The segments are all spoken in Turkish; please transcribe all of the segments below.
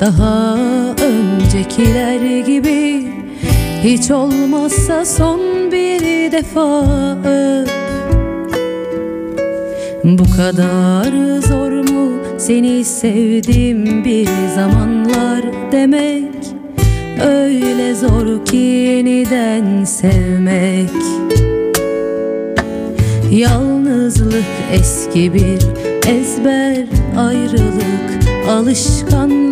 Daha öncekiler gibi Hiç olmazsa son bir defa. Öp Bu kadar zor mu seni sevdim bir zamanlar demek? Öyle zor ki yeniden sevmek. Yalnızlık eski bir ezber Ayrılık alışkanlık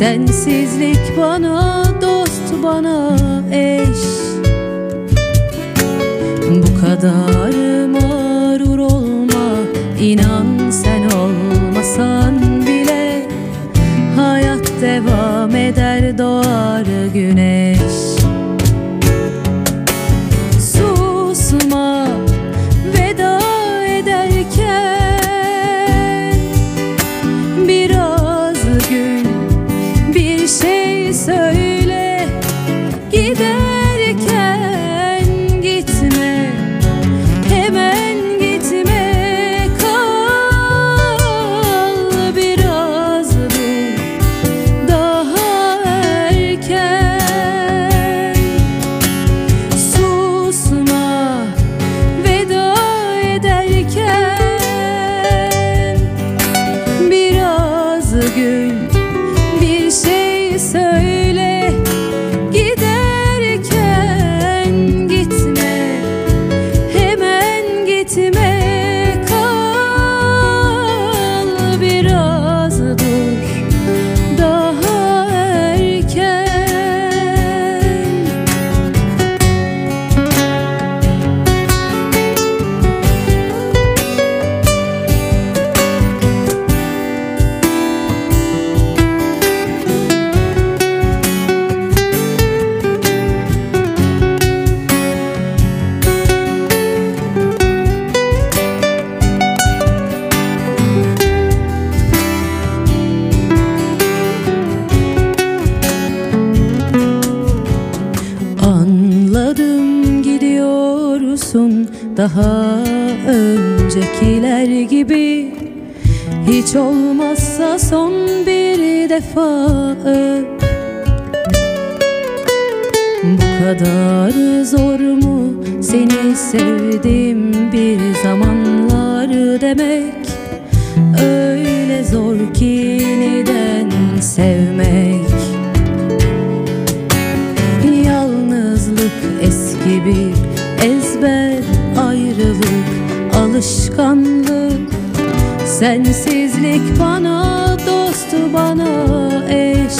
Sensizlik bana dost bana eş. Bu kadar öncekiler gibi Hiç olmazsa son bir defa. Bu kadar zor mu seni sevdim bir zamanlar demek Sensizlik bana dost bana eş.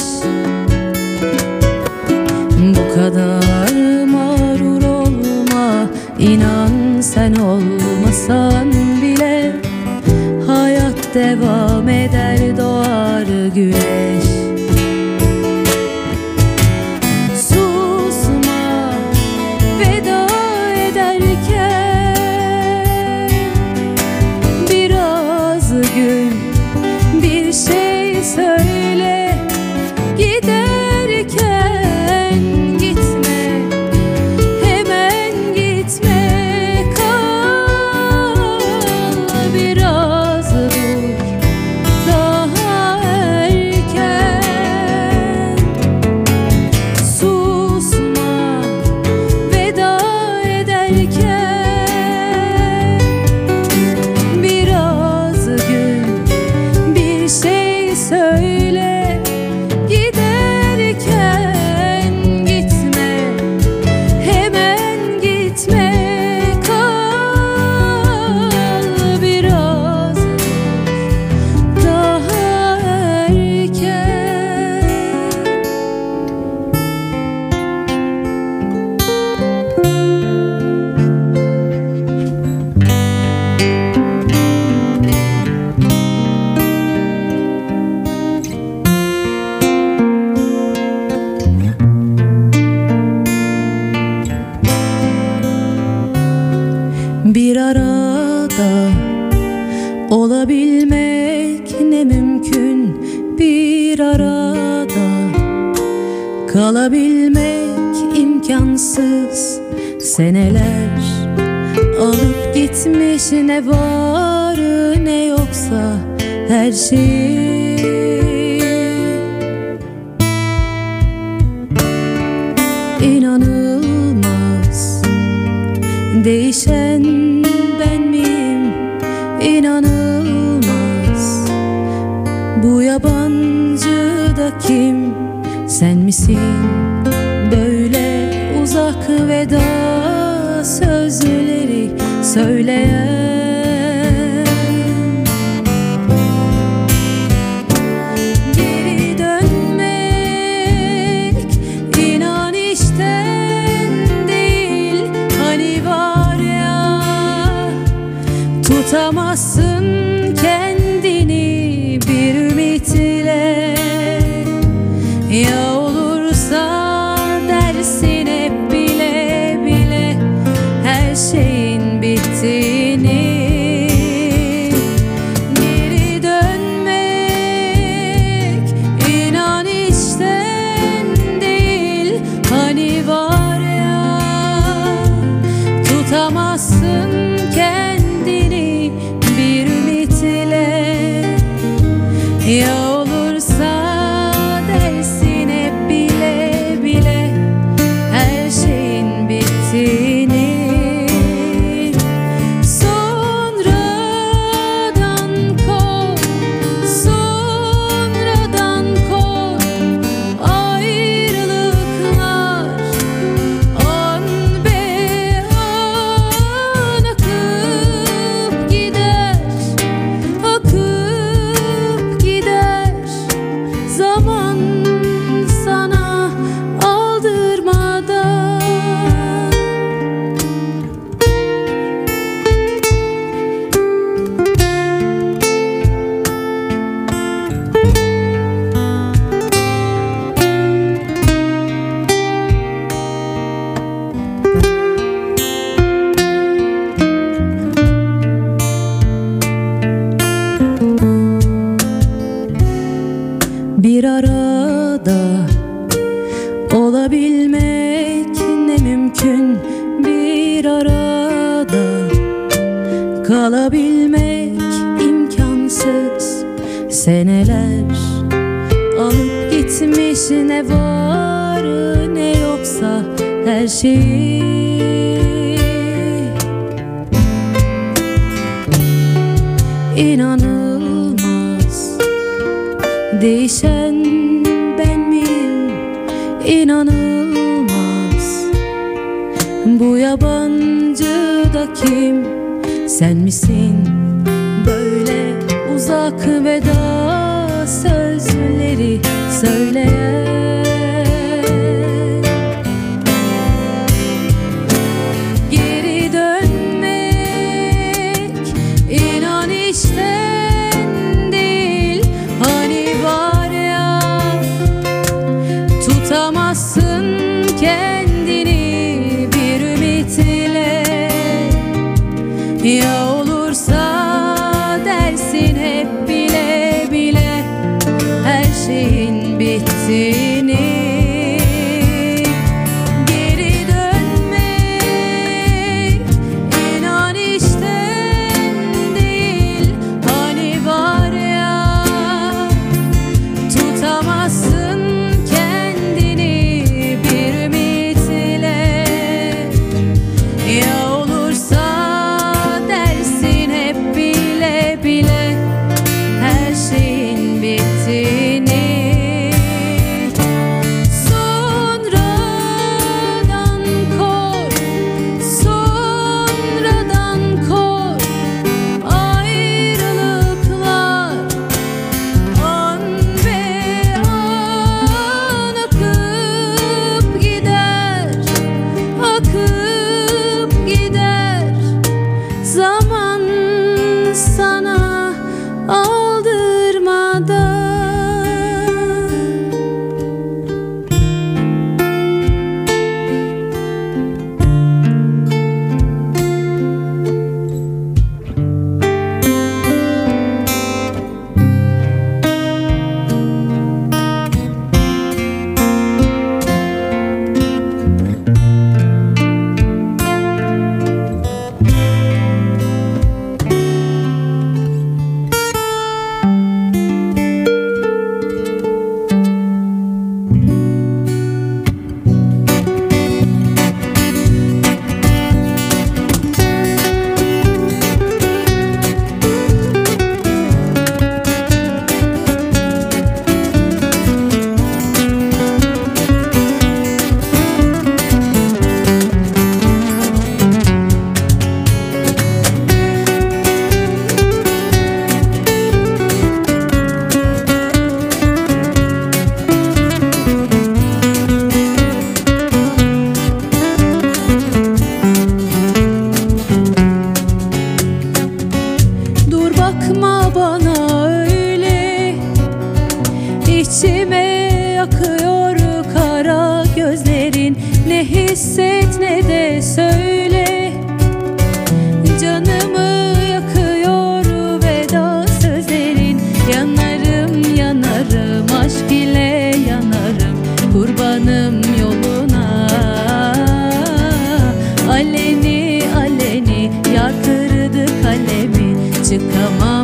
Bu kadar mağrur olma inan sen olmasan bile Hayat devam eder doğar güneş Діти İnanılmaz. Değişen ben miyim? İnanılmaz. Bu yabancı da kim? Sen misin? şey. İnanılmaz. Değişen ben miyim? İnanılmaz. Bu yabancı da kim? Sen misin? Böyle uzak veda sözleri söyleyen hisset ne de söyle. Canımı yakıyor veda sözlerin. Yanarım yanarım aşk ile yanarım. Kurbanım yoluna. Aleni aleni yar yaktırdı kalemi. Çıkamam.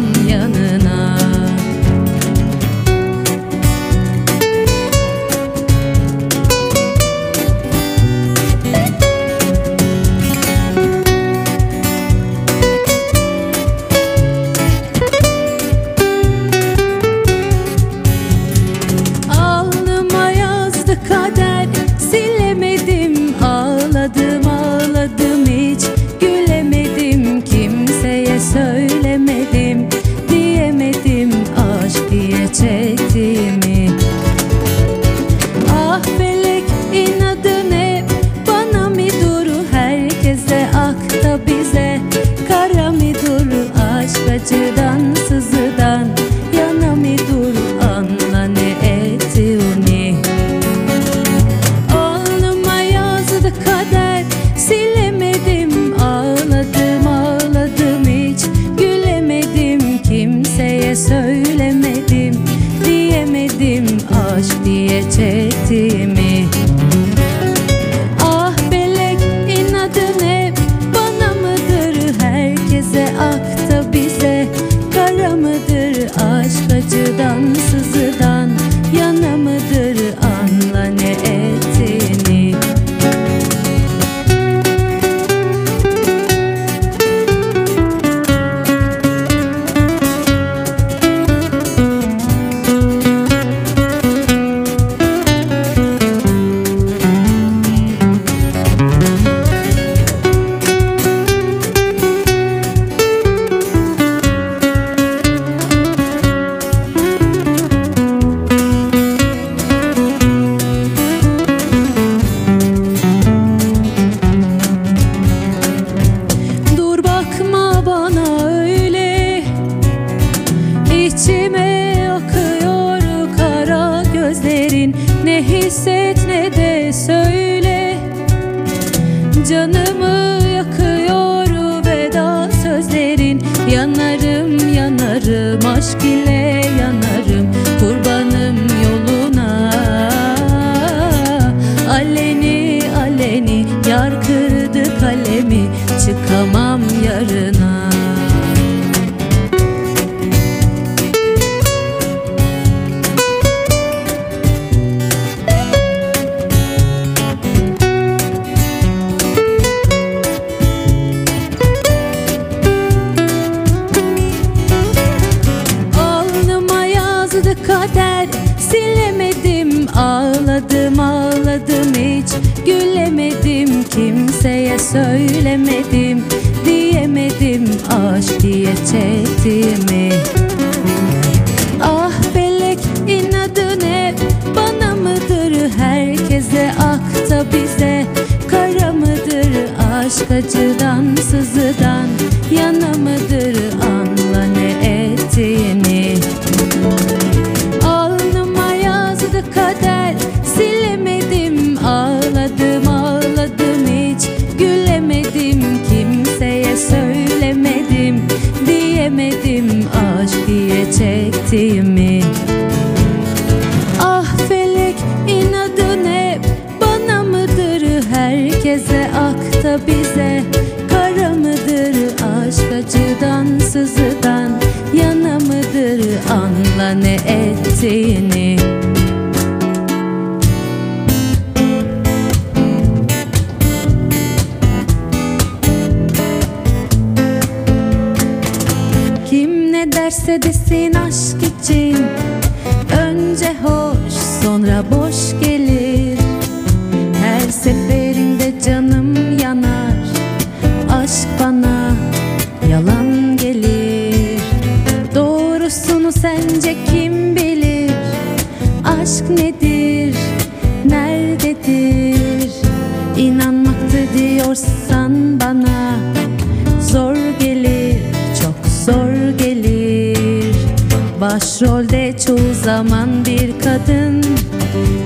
kadın.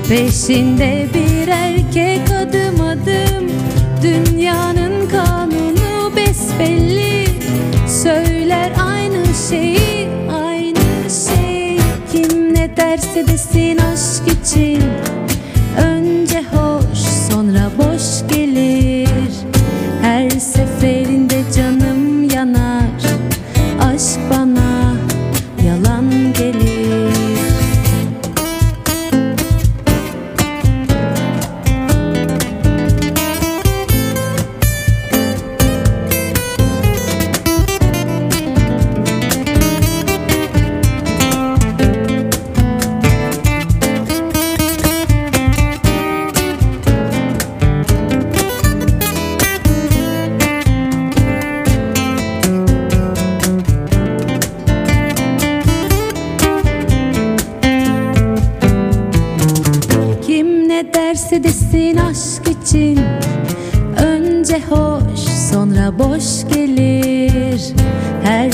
Peşinde bir erkek adım adım. Dünyanın kanunu besbelli. Söyler aynı şeyi aynı şeyi. Kim ne derse desin aşk için. Önce hoş sonra boş gelir. Derse aşk için. Önce hoş sonra boş gelir. Her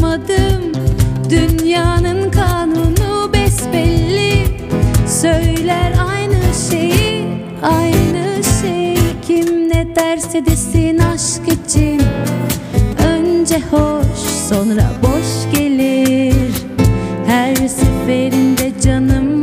erkek adım adım Dünyanın kanunu besbelli. Söyler aynı şeyi, aynı şey Kim ne derse desin aşk için. Önce hoş sonra boş gelir. Her seferinde canım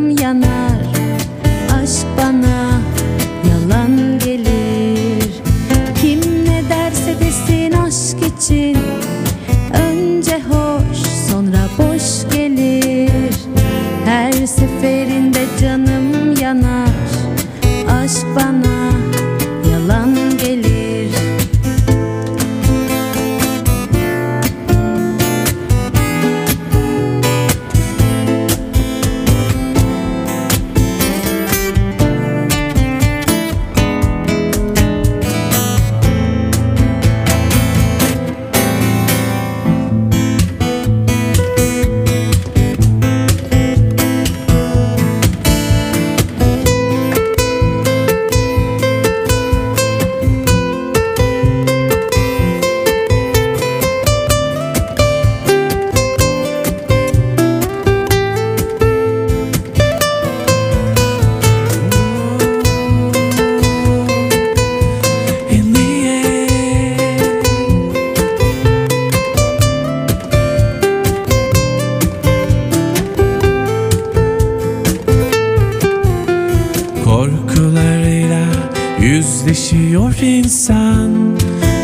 yüzleşiyor insan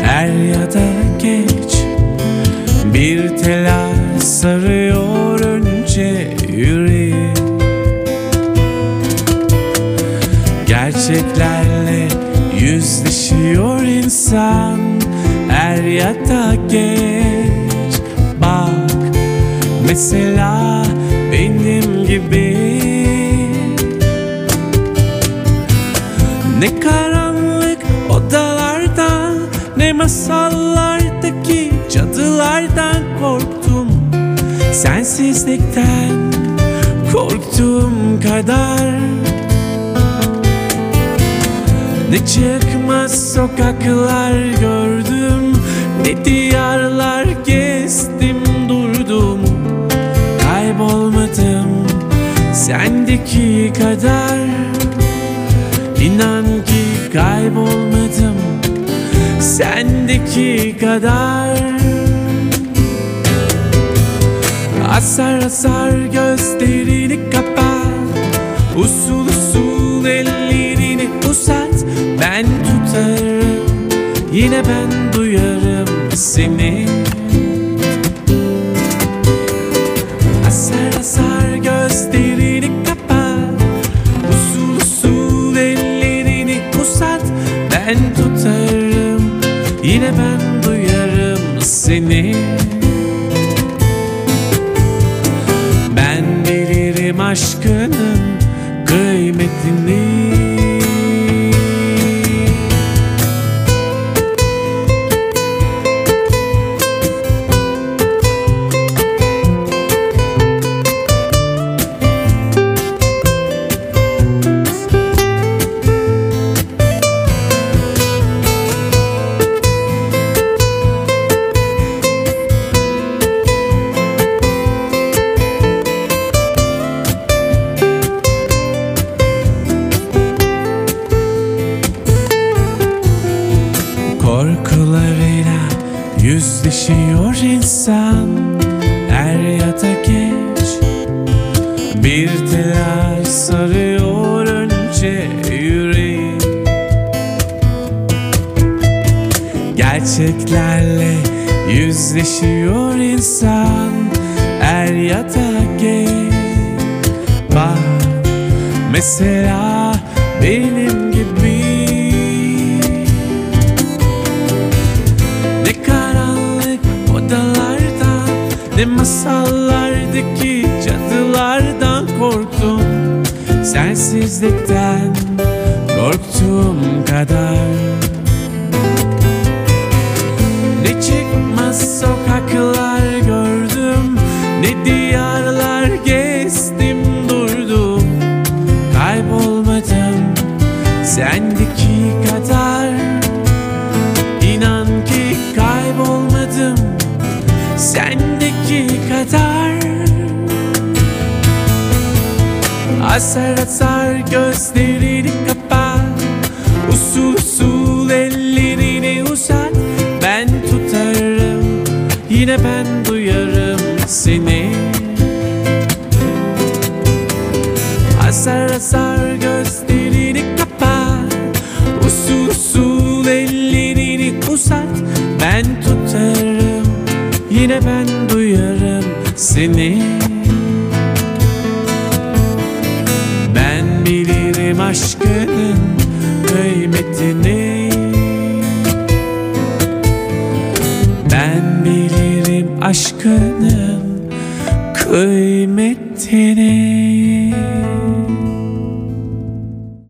Er ya da geç. Bir telaş sarıyor önce yüreği. Gerçeklerle yüzleşiyor insan Er ya da geç. Bak mesela masallardaki cadılardan korktum. Sensizlikten korktuğum kadar. Ne çıkmaz sokaklar gördüm Ne diyarlar gezdim durdum. Kaybolmadım sendeki kadar. İnan ki kaybolmadım sendeki kadar. Asar asar gözlerini kapat Usul usul ellerini uzat. Ben tutarım yine ben duyarım seni. Asar asar gözlerini kapat Usul usul ellerini uzat. Ben tutarım yine Ne masallardaki cadılardan korktum. Sensizlikten korktuğum kadar. Ne çıkmaz sokaklar gördüm Ne diyarlar gezdim durdum. Kaybolmadım sendeki kadar Asar asar gözlerini kapat. Usul usul ellerini uzat. Ben tutarım yine ben duyarım seni. Asar asar gözlerini kapat. Usul usul ellerini uzat. Ben tutarım yine ben duyarım seni. Ben bilirim aşkının kıymetini. Ben bilirim aşkının kıymetini